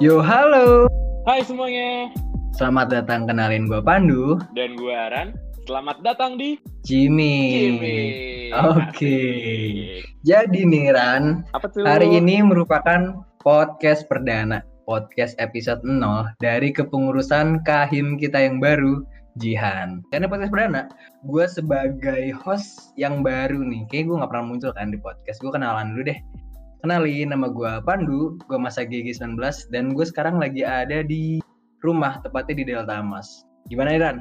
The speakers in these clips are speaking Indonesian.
Yo halo, Hai semuanya, selamat datang kenalin gue Pandu, dan gue Aran. Selamat datang di Jimmy. Jimmy. Oke. Asik. Jadi nih Ran, Apa tuh? hari ini merupakan podcast perdana, podcast episode 0 dari kepengurusan kahim kita yang baru, Jihan. Karena podcast perdana, gue sebagai host yang baru nih, kayak gue nggak pernah muncul kan di podcast. Gue kenalan dulu deh. Kenalin, nama gue Pandu, gue masa GG19, dan gue sekarang lagi ada di rumah, tepatnya di Delta Mas. Gimana nih, Ran?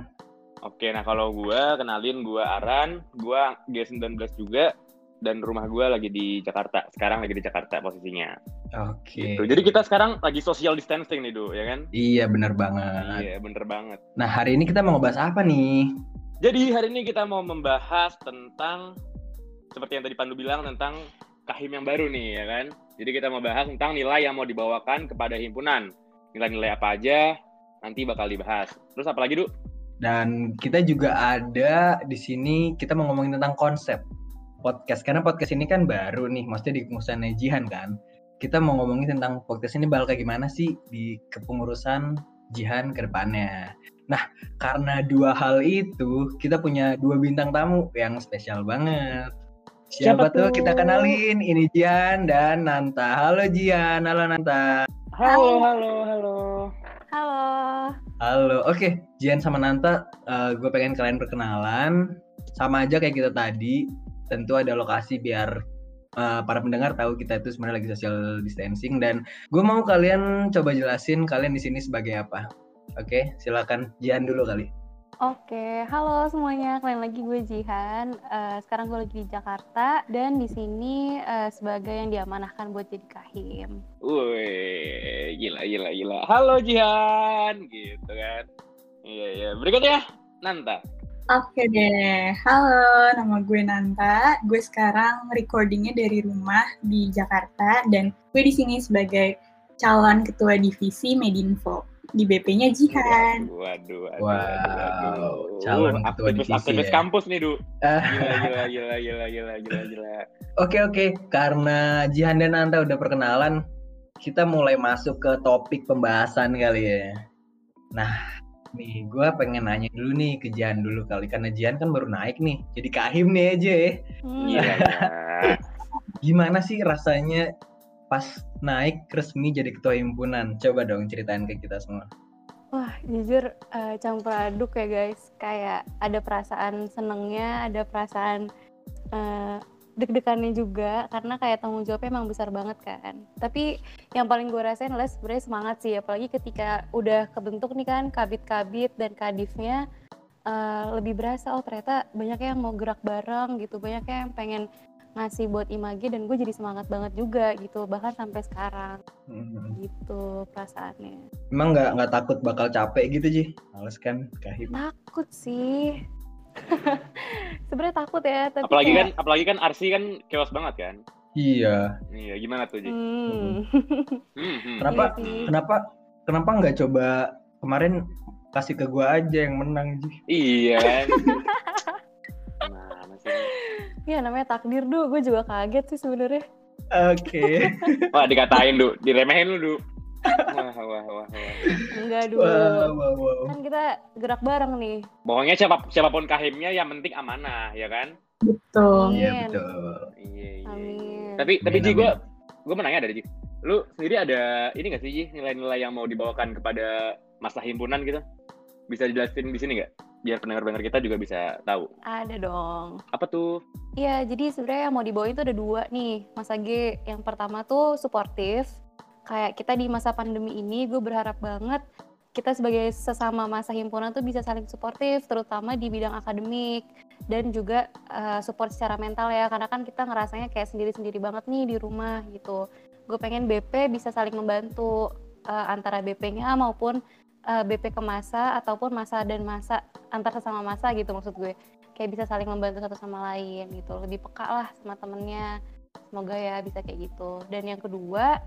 Oke, nah kalau gue kenalin gue Aran, gue G19 juga, dan rumah gue lagi di Jakarta. Sekarang lagi di Jakarta posisinya. Oke. Tuh, jadi kita sekarang lagi social distancing nih, Du, ya kan? Iya, bener banget. Iya, bener banget. Nah, hari ini kita mau ngebahas apa nih? Jadi hari ini kita mau membahas tentang seperti yang tadi Pandu bilang tentang kahim yang baru nih ya kan. Jadi kita mau bahas tentang nilai yang mau dibawakan kepada himpunan. Nilai-nilai apa aja nanti bakal dibahas. Terus apa lagi, Du? Dan kita juga ada di sini kita mau ngomongin tentang konsep podcast karena podcast ini kan baru nih, maksudnya di pengurusan Jihan kan. Kita mau ngomongin tentang podcast ini bakal kayak gimana sih di kepengurusan Jihan ke depannya. Nah, karena dua hal itu, kita punya dua bintang tamu yang spesial banget. Siapa, Siapa tuh? tuh? Kita kenalin, ini Jihan dan Nanta. Halo Jihan, halo Nanta. Halo, halo, halo. Halo. Halo, oke. Jian sama Nanta, gue pengen kalian perkenalan. Sama aja kayak kita tadi. Tentu ada lokasi biar eh, para pendengar tahu kita itu sebenarnya lagi social distancing. Dan gue mau kalian coba jelasin kalian di sini sebagai apa. Oke, silakan Jian dulu kali. Oke, halo semuanya. Kalian lagi gue Jihan. Eh, sekarang gue lagi di Jakarta dan di sini eh, sebagai yang diamanahkan buat jadi kahim. Wih, gila, gila, gila. Halo Jihan, gitu kan. Iya, iya. Berikutnya, Nanta. Oke deh, halo, nama gue Nanta. Gue sekarang recordingnya dari rumah di Jakarta dan gue di sini sebagai calon ketua divisi Medinfo di BP-nya Jihan. Waduh, waduh, Wow, waduh, waduh. calon Uh, ketua aktivis, divisi aktivis ya. kampus nih, Du. Ah, Gila, gila, gila, gila, gila, gila, gila. Oke oke, karena Jihan dan Nanta udah perkenalan, kita mulai masuk ke topik pembahasan kali ya. Nah, nih gue pengen nanya dulu nih ke Jihan dulu kali, karena Jihan kan baru naik nih, jadi kahim nih aja ya. Hmm. Gimana sih rasanya pas naik resmi jadi ketua himpunan? Coba dong ceritain ke kita semua. Wah, jujur eh, campur aduk ya guys. Kayak ada perasaan senengnya, ada perasaan eh, deg-degannya juga karena kayak tanggung jawabnya emang besar banget kan. Tapi yang paling gue rasain adalah sebenarnya semangat sih, apalagi ketika udah kebentuk nih kan kabit-kabit dan kadifnya eh, lebih berasa oh ternyata banyak yang mau gerak bareng gitu, banyak yang pengen ngasih buat Imagi dan gue jadi semangat banget juga gitu bahkan sampai sekarang Hmm. gitu perasaannya Emang nggak nggak takut bakal capek gitu Ji? Males kan kahim. takut sih sebenarnya takut ya tapi Apalagi kan, kayak, apalagi kan Arsi kan chaos banget kan. Iya. Iya, gimana tuh, Ji? hmm. Hmm, hmm. Kenapa? Iya sih. Kenapa? Kenapa nggak coba kemarin kasih ke gua aja yang menang Ji? Iya kan. ya namanya takdir duh gue juga kaget sih sebenarnya Oke. Wah, dikatain, Du. Diremehin lu, Du. Wah, wah, wah, wah. enggak dulu wow, wow, wow. kan kita gerak bareng nih Pokoknya siapa, siapa pun kahimnya yang penting amanah, ya kan? Betul. Iya betul. Iya, iya. amin Tapi tapi Amin, Ji amin. gue gue mau nanya dari Ji. Lu sendiri ada ini gak sih Ji nilai-nilai yang mau dibawakan kepada masa himpunan gitu? Bisa dijelasin di sini nggak? Biar pendengar-pendengar kita juga bisa tahu. ada dong Apa tuh? Iya, jadi sebenarnya yang mau dibawa itu ada dua nih, Mas Age. Yang pertama tuh suportif. Kayak kita di masa pandemi ini, gue berharap banget kita sebagai sesama masa himpunan tuh bisa saling suportif, terutama di bidang akademik dan juga eh, support secara mental ya, karena kan kita ngerasanya kayak sendiri-sendiri banget nih di rumah gitu. Gue pengen BP bisa saling membantu eh, antara BP-nya maupun eh, BP ke masa ataupun masa dan masa antar sesama masa gitu maksud gue. Kayak bisa saling membantu satu sama lain gitu. Lebih peka lah sama temennya. Semoga ya bisa kayak gitu. Dan yang kedua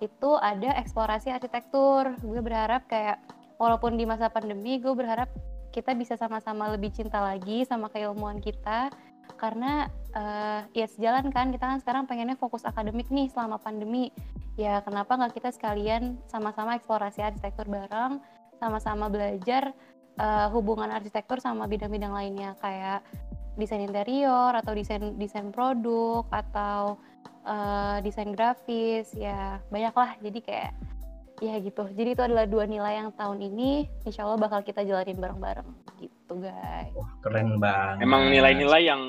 itu ada eksplorasi arsitektur. Gue berharap kayak walaupun di masa pandemi gue berharap kita bisa sama-sama lebih cinta lagi sama keilmuan kita karena uh, ya sejalan kan kita kan sekarang pengennya fokus akademik nih selama pandemi. Ya kenapa nggak kita sekalian sama-sama eksplorasi arsitektur bareng sama-sama belajar uh, hubungan arsitektur sama bidang-bidang lainnya kayak desain interior atau desain desain produk atau uh, desain grafis ya banyak lah jadi kayak ya gitu jadi itu adalah dua nilai yang tahun ini insya Allah bakal kita jalanin bareng-bareng gitu guys Wah, keren banget emang nilai-nilai yang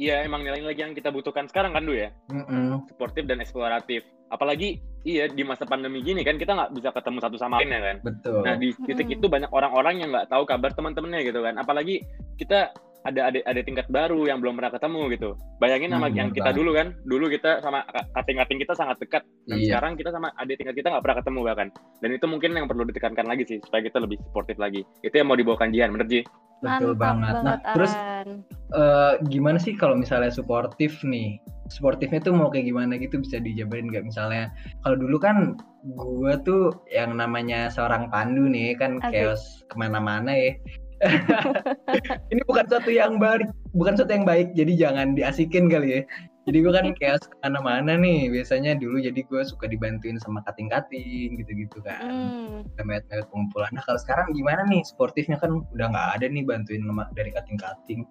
Iya, emang nilai-nilai yang kita butuhkan sekarang kan, Du ya? Mm-mm. Sportif dan eksploratif. Apalagi, iya, di masa pandemi gini kan, kita nggak bisa ketemu satu sama lain ya kan? betul Nah, di titik Mm-mm. itu banyak orang-orang yang nggak tahu kabar teman-temannya gitu kan. Apalagi kita ada ada ada tingkat baru yang belum pernah ketemu gitu. Bayangin sama Hmm, yang kita dulu kan, dulu kita sama kating-kating kita sangat dekat. Dan Iya. sekarang kita sama adik tingkat kita nggak pernah ketemu bahkan. Dan itu mungkin yang perlu ditekankan lagi sih supaya kita lebih sportif lagi. Itu yang mau dibawakan Jihan, bener Ji? betul Mantap banget nah banget, terus An. eh, gimana sih kalau misalnya suportif nih sportifnya tuh mau kayak gimana gitu bisa dijabarin nggak misalnya kalau dulu kan gua tuh yang namanya seorang pandu nih kan Asik. chaos ke mana-mana ya ini bukan sesuatu yang baik bukan sesuatu yang baik jadi jangan diasikin kali ya. Jadi gue kan chaos ke mana-mana nih biasanya dulu jadi gue suka dibantuin sama kating-kating gitu-gitu kan. Hmm. mewet-mewet pengumpulan. Nah kalau sekarang gimana nih sportifnya kan udah nggak ada nih bantuin sama- dari kating-kating.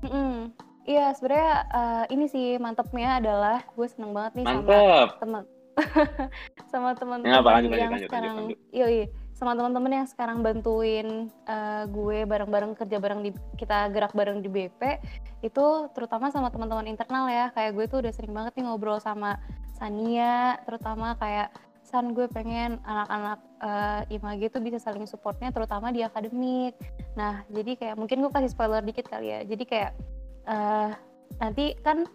Mm-mm. Iya, sebenarnya eh, ini sih mantepnya adalah gue seneng banget nih sama Mantap. teman sama Ya, teman-teman lanjut, lanjut, yang lanjut, sekarang. lanjut, yoi sama teman-teman yang sekarang bantuin eh, gue bareng-bareng kerja bareng di kita gerak bareng di BP itu terutama sama teman-teman internal ya. Kayak gue tuh udah sering banget nih ngobrol sama Sania terutama kayak San gue pengen anak-anak eh, IMAG tuh bisa saling supportnya terutama di akademik. Nah jadi kayak mungkin gue kasih spoiler dikit kali ya. Jadi kayak eh, nanti kan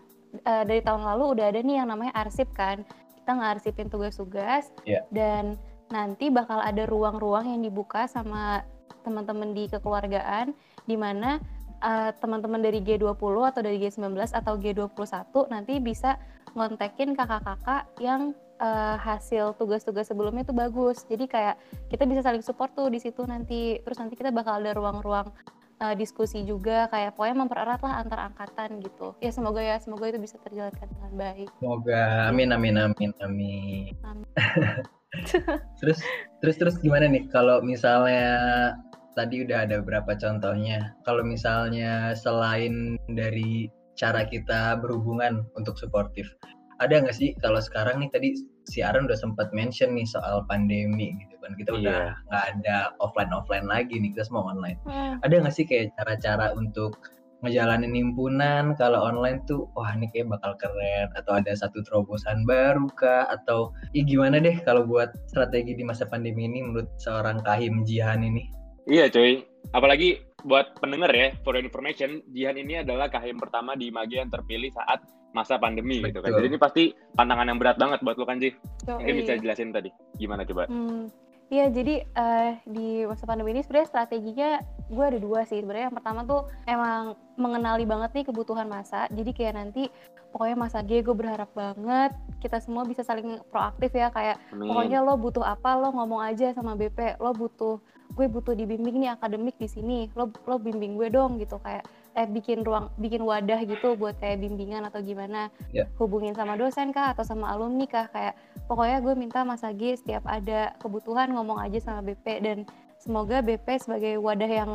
eh, dari tahun lalu udah ada nih yang namanya arsip kan. Kita ngarsipin tugas-tugas Iya. dan nanti bakal ada ruang-ruang yang dibuka sama teman-teman di kekeluargaan di mana eh, teman-teman dari G20 atau dari G19 atau G21 nanti bisa ngontekin kakak-kakak yang eh, hasil tugas-tugas sebelumnya itu bagus. Jadi kayak kita bisa saling support tuh di situ nanti. Terus nanti kita bakal ada ruang-ruang eh, diskusi juga kayak pokoknya mempererat lah antar angkatan gitu. Ya semoga ya semoga itu bisa terjalankan dengan baik. Semoga amin amin amin amin. Amin. terus terus terus gimana nih kalau misalnya tadi udah ada beberapa contohnya. Kalau misalnya selain dari cara kita berhubungan untuk suportif, ada nggak sih kalau sekarang nih tadi si Aaron udah sempat mention nih soal pandemi gitu kan kita udah Iya. nggak ada offline offline lagi nih kita semua online. Hmm. Ada nggak sih kayak cara-cara untuk ngejalanin himpunan kalau online tuh wah ini kayak bakal keren atau ada satu terobosan baru kah atau ya gimana deh kalau buat strategi di masa pandemi ini menurut seorang Kahim Jihan ini Iya cuy, apalagi buat pendengar ya, for your information, Jihan ini adalah kahim pertama di Mage yang terpilih saat masa pandemi gitu kan. Betul. Jadi ini pasti tantangan yang berat banget buat lo kan Ji. Mungkin bisa jelasin tadi, gimana coba? Hmm, Iya, jadi eh, di masa pandemi ini sebenarnya strateginya gue ada dua sih. Sebenarnya yang pertama tuh emang mengenali banget nih kebutuhan masa. Jadi kayak nanti pokoknya masa G gue berharap banget kita semua bisa saling proaktif ya kayak Amin. pokoknya lo butuh apa lo ngomong aja sama BP. Lo butuh gue butuh dibimbing nih akademik di sini. Lo lo bimbing gue dong gitu kayak eh bikin ruang bikin wadah gitu buat kayak bimbingan atau gimana. Ya. Hubungin sama dosen kah atau sama alumni kah kayak pokoknya gue minta Mas Agi setiap ada kebutuhan ngomong aja sama BP dan semoga BP sebagai wadah yang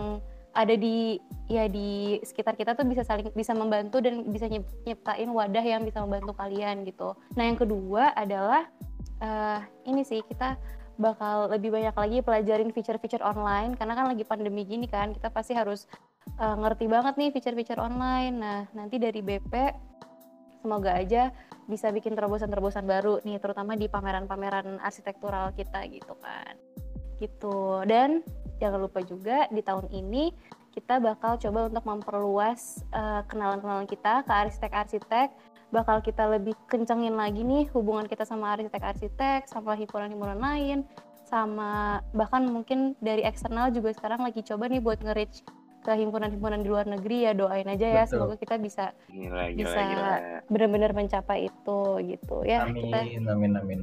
ada di ya di sekitar kita tuh bisa saling bisa membantu dan bisa nyip- nyiptain wadah yang bisa membantu kalian gitu. Nah yang kedua adalah eh, ini sih kita bakal lebih banyak lagi pelajarin feature-feature online. Karena kan lagi pandemi gini kan kita pasti harus eh, ngerti banget nih feature-feature online. Nah nanti dari BP semoga aja bisa bikin terobosan-terobosan baru nih terutama di pameran-pameran arsitektural kita gitu kan. Gitu. Dan jangan lupa juga di tahun ini kita bakal coba untuk memperluas eh, kenalan-kenalan kita ke arsitek-arsitek bakal kita lebih kencengin lagi nih hubungan kita sama arsitek-arsitek sama himpunan-himpunan lain sama bahkan mungkin dari eksternal juga sekarang lagi coba nih buat nge-reach ke himpunan-himpunan di luar negeri ya doain aja ya Betul. semoga kita bisa Gila, gila, bisa benar-benar mencapai itu gitu ya. Kita amin amin amin.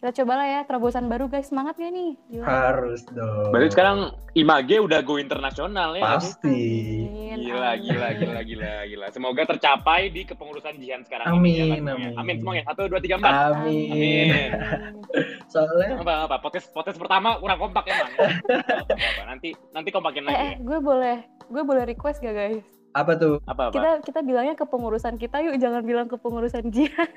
kita cobalah ya terobosan baru guys semangat gak nih? Gila. harus dong. Berarti sekarang Image udah go internasional ya? pasti. Amin, Gila, Gila, gila, gila, gila, gila. Semoga tercapai di kepengurusan Jihan sekarang Amin, ini. ya semuanya. amin. Amin semuanya. Satu, dua, tiga, empat. Amin. Amin. Soalnya Apa, apa? Podcast, podcast pertama kurang kompak emang. Apa, apa, apa. Nanti, nanti kompakin Eh, lagi. eh, ya. gue boleh, gue boleh request gak guys? apa tuh? Apa, apa? Kita kita bilangnya kepengurusan kita yuk, jangan bilang kepengurusan Jihan.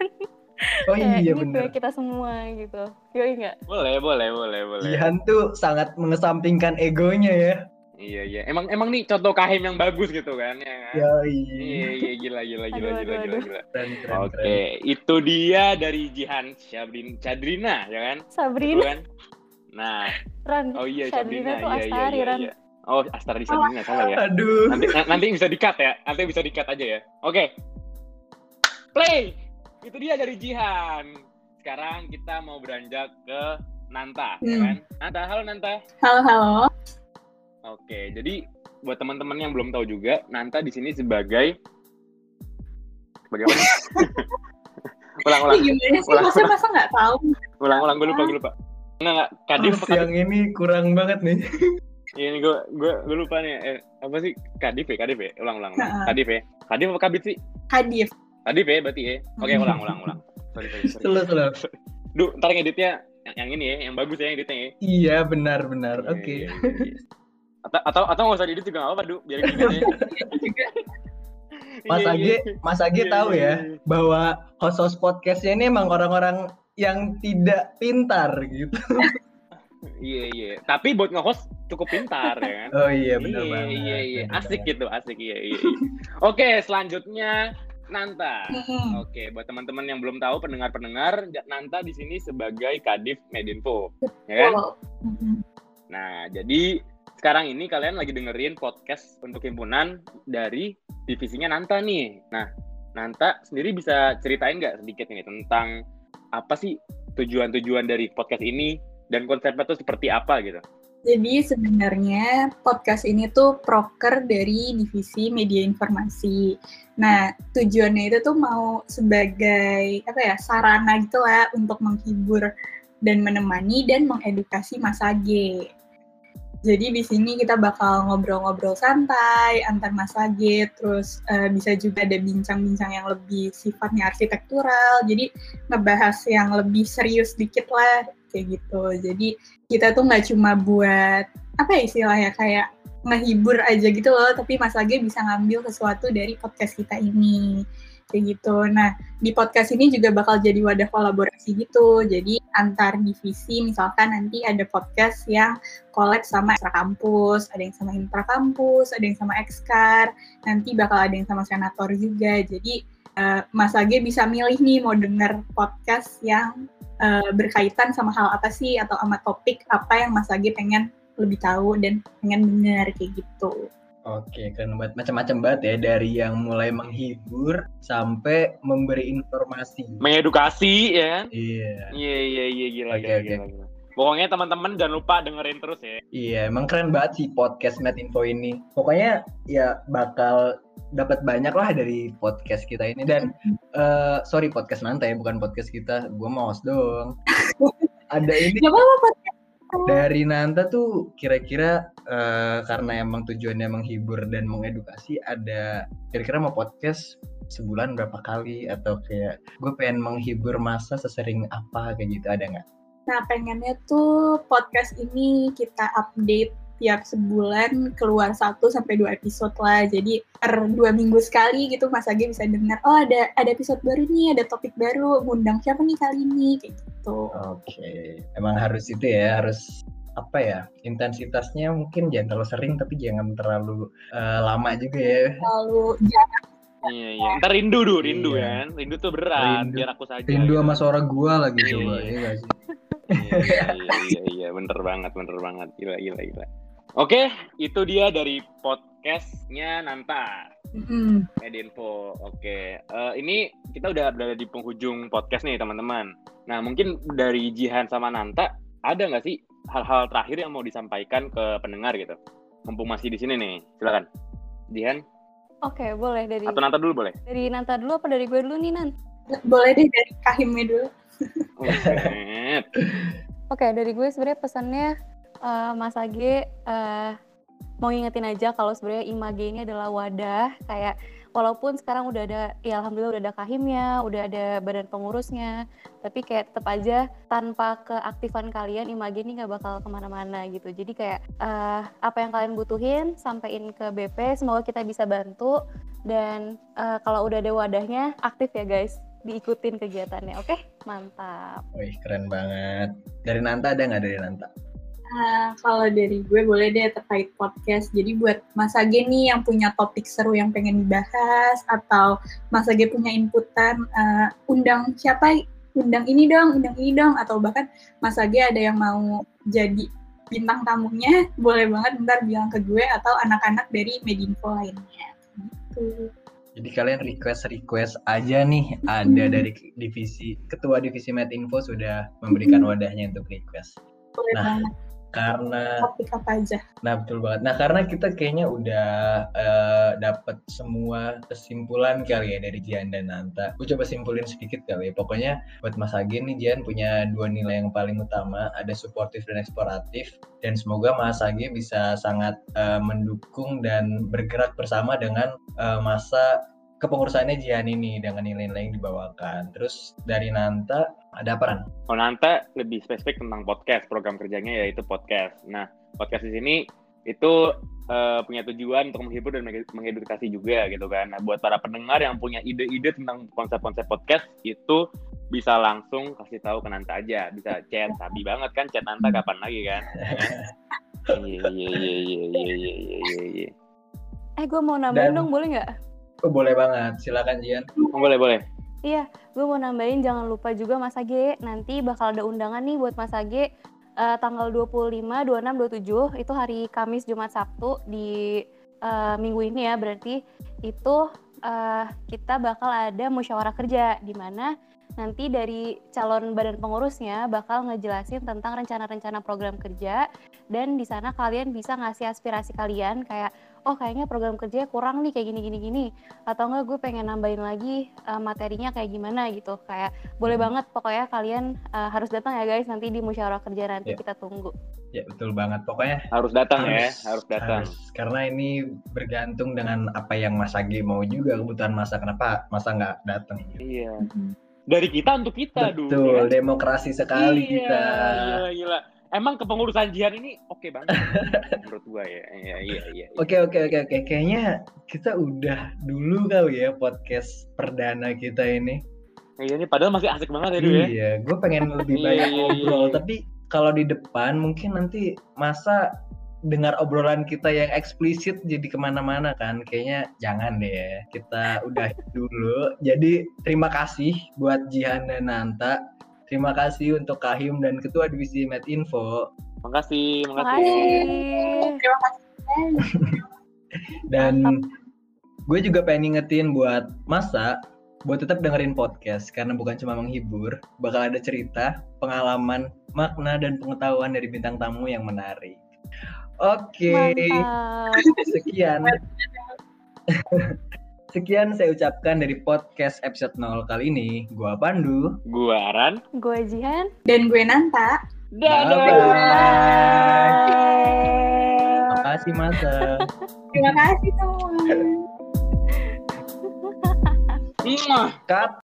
Oh iya ini bener. kayak kita semua gitu. Yoi nggak? Boleh, boleh, boleh, boleh. Jihan tuh sangat mengesampingkan egonya ya. Iya, iya. Emang, emang nih contoh kahim yang bagus gitu kan? Ya, kan? Yoi. Iya, iya, gila, gila, gila, Aduh, gila, aduh, gila, gila. Keren, keren, Oke, itu dia dari Jihan Syabrin Cadrina, ya kan? Sabrina, kan? Nah, Ran. oh iya Syadrina Syadrina, tuh iya, iya, Astari, iya, Ran. iya. Oh, Astari Syadrina salah ya. Aduh. Nanti na- nanti bisa di-cut ya. Nanti bisa di-cut aja ya. Oke. Play. Itu dia dari Jihan. Sekarang kita mau beranjak ke Nanta, ya Hmm. kan? Nanta, halo Nanta. Halo, halo. Oke, jadi buat teman-teman yang belum tahu juga, Nanta di sini sebagai bagaimana? ulang, ulang, Ini gimana sih? ulang. Masa masa nggak tahu? ulang, ulang, gue lupa, gue lupa. Enggak, enggak, Kadif Kadif? yang ini kurang banget nih. Ini gue, gue, gue lupa nih, eh, apa sih? Kadif ya, Kadif ya? Ulang, ulang, ulang. Kadif ya? Kadif apa Kabit sih? Hadif. Kadif ya, berarti ya? Oke, ulang, ulang, ulang. Sorry, sorry, sorry. Selalu selalu. Duh, ntar ngeditnya yang, yang ini ya, yang bagus ya editnya ya. Iya benar benar. Iya, Oke. iya, iya, iya. Atau atau atau nggak usah diedit juga nggak apa-apa, Du. Biar gini aja. Mas Iya, Age, iya. Mas Age Iya, tahu iya, ya iya. bahwa host-host podcastnya ini emang orang-orang yang tidak pintar gitu. Iya, iya. Tapi buat nge-host cukup pintar ya kan. Oh iya benar iya, banget. Iya, iya. Asik gitu, asik iya, iya. iya. Oke, selanjutnya Nanta. Oke, buat teman-teman yang belum tahu pendengar-pendengar, Nanta di sini sebagai Kadif Medinfo, ya kan? Nah, jadi sekarang ini kalian lagi dengerin podcast untuk himpunan dari divisinya Nanta nih. Nah, Nanta sendiri bisa ceritain nggak sedikit nih tentang apa sih tujuan-tujuan dari podcast ini dan konsepnya tuh seperti apa gitu? Jadi sebenarnya podcast ini tuh proker dari divisi media informasi. Nah, tujuannya itu tuh mau sebagai apa ya sarana gitu lah untuk menghibur dan menemani dan mengedukasi masa G. Jadi di sini kita bakal ngobrol-ngobrol santai antar masa G, terus eh, bisa juga ada bincang-bincang yang lebih sifatnya arsitektural. Jadi ngebahas yang lebih serius dikit lah kayak gitu. Jadi kita tuh nggak cuma buat apa ya istilahnya kayak ngehibur aja gitu loh, tapi Mas bisa ngambil sesuatu dari podcast kita ini kayak gitu. Nah di podcast ini juga bakal jadi wadah kolaborasi gitu. Jadi antar divisi misalkan nanti ada podcast yang collab sama ekstra kampus, ada yang sama intra kampus, ada yang sama ekskar, nanti bakal ada yang sama senator juga. Jadi eh, Mas Age bisa milih nih mau denger podcast yang eh, berkaitan sama hal apa sih atau sama topik apa yang Mas Age pengen lebih tahu dan pengen denger kayak gitu. Oke, keren banget. Macam-macam banget ya dari yang mulai menghibur sampai memberi informasi. Mengedukasi ya kan? Iya. Iya, iya, iya, gila, Oke, gila, oke. gila, gila. Pokoknya teman-teman jangan lupa dengerin terus ya. Iya, emang keren banget sih podcast Med Info ini. Pokoknya ya bakal dapat banyak lah dari podcast kita ini dan eh sorry podcast nanti ya, bukan podcast kita. Gue mau host dong. Ada ini Gak apa-apa dari Nanta tuh kira-kira eh, karena emang tujuannya menghibur dan mengedukasi ada kira-kira mau podcast sebulan berapa kali atau kayak gue pengen menghibur masa sesering apa kayak gitu ada nggak? Nah, pengennya tuh podcast ini kita update tiap sebulan keluar satu sampai dua episode lah. Jadi per dua minggu sekali gitu Mas Age bisa dengar, oh ada ada episode baru nih, ada topik baru, ngundang siapa nih kali ini, kayak gitu. Oke, emang harus itu ya harus apa ya intensitasnya mungkin jangan terlalu sering tapi jangan terlalu eh, lama juga ya. Lalu jangan Iya, iya. Ntar rindu du, rindu Iya. ya kan? Rindu tuh berat, Rindu. biar aku saja. Rindu gitu. sama suara gua lagi Iya, coba iya. ya iya, iya, iya, iya, bener banget, bener banget. Gila, gila, gila. Oke, itu dia dari podcastnya Nanta. Mm-mm. Medinfo. Oke, Eh, ini kita udah berada di penghujung podcast nih teman-teman. Nah mungkin dari Jihan sama Nanta ada nggak sih hal-hal terakhir yang mau disampaikan ke pendengar gitu? Mumpung masih di sini nih, silakan. Jihan Oke, boleh dari atau Nanta dulu boleh? dari Nanta dulu apa dari gue dulu nih Nan? boleh deh dari Kahimnya dulu. Buset. Oke, dari gue sebenarnya pesannya eh, Mas Age eh, mau ngingetin aja kalau sebenarnya Image ini adalah wadah kayak walaupun sekarang udah ada ya alhamdulillah udah ada kahimnya, udah ada badan pengurusnya, tapi kayak tetap aja tanpa keaktifan kalian Image ini nggak bakal ke mana-mana gitu. Jadi kayak uh, apa yang kalian butuhin sampaikan ke BP, semoga kita bisa bantu. Dan uh, kalau udah ada wadahnya aktif ya guys diikutin kegiatannya oke? Mantap. Wih keren banget. Dari Nanta ada nggak? Dari Nanta Uh, kalau dari gue boleh deh terkait podcast. Jadi buat Mas Age nih yang punya topik seru yang pengen dibahas atau Mas Age punya inputan uh, undang siapa undang ini dong, undang ini dong atau bahkan Mas Age ada yang mau jadi bintang tamunya, boleh banget ntar bilang ke gue atau anak-anak dari Medinfo lainnya. Gitu. Jadi kalian request request aja nih ada dari divisi ketua divisi Medinfo sudah memberikan wadahnya untuk request. Boleh nah, banget karena topik apa aja. Nah betul banget. Nah karena kita kayaknya udah uh, dapat semua kesimpulan kali ya dari Jian dan Nanta. Gue coba simpulin sedikit kali ya. Pokoknya buat Mas Agin nih Jian punya dua nilai yang paling utama, ada suportif dan eksploratif. Dan semoga Mas Agin bisa sangat uh, mendukung dan bergerak bersama dengan uh, masa kepengurusannya Jihan ini dengan nilai-nilai yang dibawakan. Terus dari Nanta ada apa Ran? Oh Nanta lebih spesifik tentang podcast, program kerjanya yaitu podcast. Nah podcast di sini itu uh, punya tujuan untuk menghibur dan mengedukasi juga gitu kan. Nah buat para pendengar yang punya ide-ide tentang konsep-konsep podcast itu bisa langsung kasih tahu ke Nanta aja, bisa chat, sabi banget kan chat Nanta kapan lagi kan? Iya iya iya iya iya iya iya. Eh gue mau nambahin dong boleh nggak? Oh, boleh banget, silakan Jian. Oh, boleh, boleh. Iya, gue mau nambahin jangan lupa juga Mas Age, nanti bakal ada undangan nih buat Mas Age uh, tanggal 25, 26, 27, itu hari Kamis, Jumat, Sabtu di uh, minggu ini ya, berarti itu uh, kita bakal ada musyawarah kerja di mana nanti dari calon badan pengurusnya bakal ngejelasin tentang rencana-rencana program kerja dan di sana kalian bisa ngasih aspirasi kalian kayak oh kayaknya program kerjanya kurang nih kayak gini gini gini. Atau enggak gue pengen nambahin lagi uh, materinya kayak gimana gitu. Kayak boleh hmm. banget pokoknya kalian uh, harus datang ya guys nanti di musyawarah kerja nanti yeah. kita tunggu. Ya betul banget. Pokoknya harus datang ya, harus, ya harus datang. harus, karena ini bergantung dengan apa yang Mas Agi mau juga kebutuhan masa. Kenapa masa nggak datang? Iya. Hmm. dari kita untuk kita betul dulu, ya? demokrasi sekali iya, kita. gila, gila emang kepengurusan Jihan ini oke okay banget menurut gua ya. Iya iya iya. Oke oke oke oke. Kayaknya kita udah dulu kali ya podcast perdana kita ini. Iya ini padahal masih asik banget ya dulu ya. Iya, gue pengen lebih banyak iya, iya, ngobrol, iya. tapi kalau di depan mungkin nanti masa dengar obrolan kita yang eksplisit jadi ke mana-mana kan kayaknya jangan deh ya kita udah dulu jadi terima kasih buat Jihan dan Nanta Terima kasih untuk Kahim dan Ketua Divisi Medinfo. Makasih, makasih. Terima kasih. dan gue juga pengen ingetin buat masa buat tetap dengerin podcast karena bukan cuma menghibur, bakal ada cerita, pengalaman, makna dan pengetahuan dari bintang tamu yang menarik. Oke, okay. sekian. Sekian saya ucapkan dari podcast episode 0 kali ini. Gua Pandu. Gua Aran. Gua Jihan. Dan gue Nanta. Dadah. Terima kasih Masa. Terima kasih teman. Kat.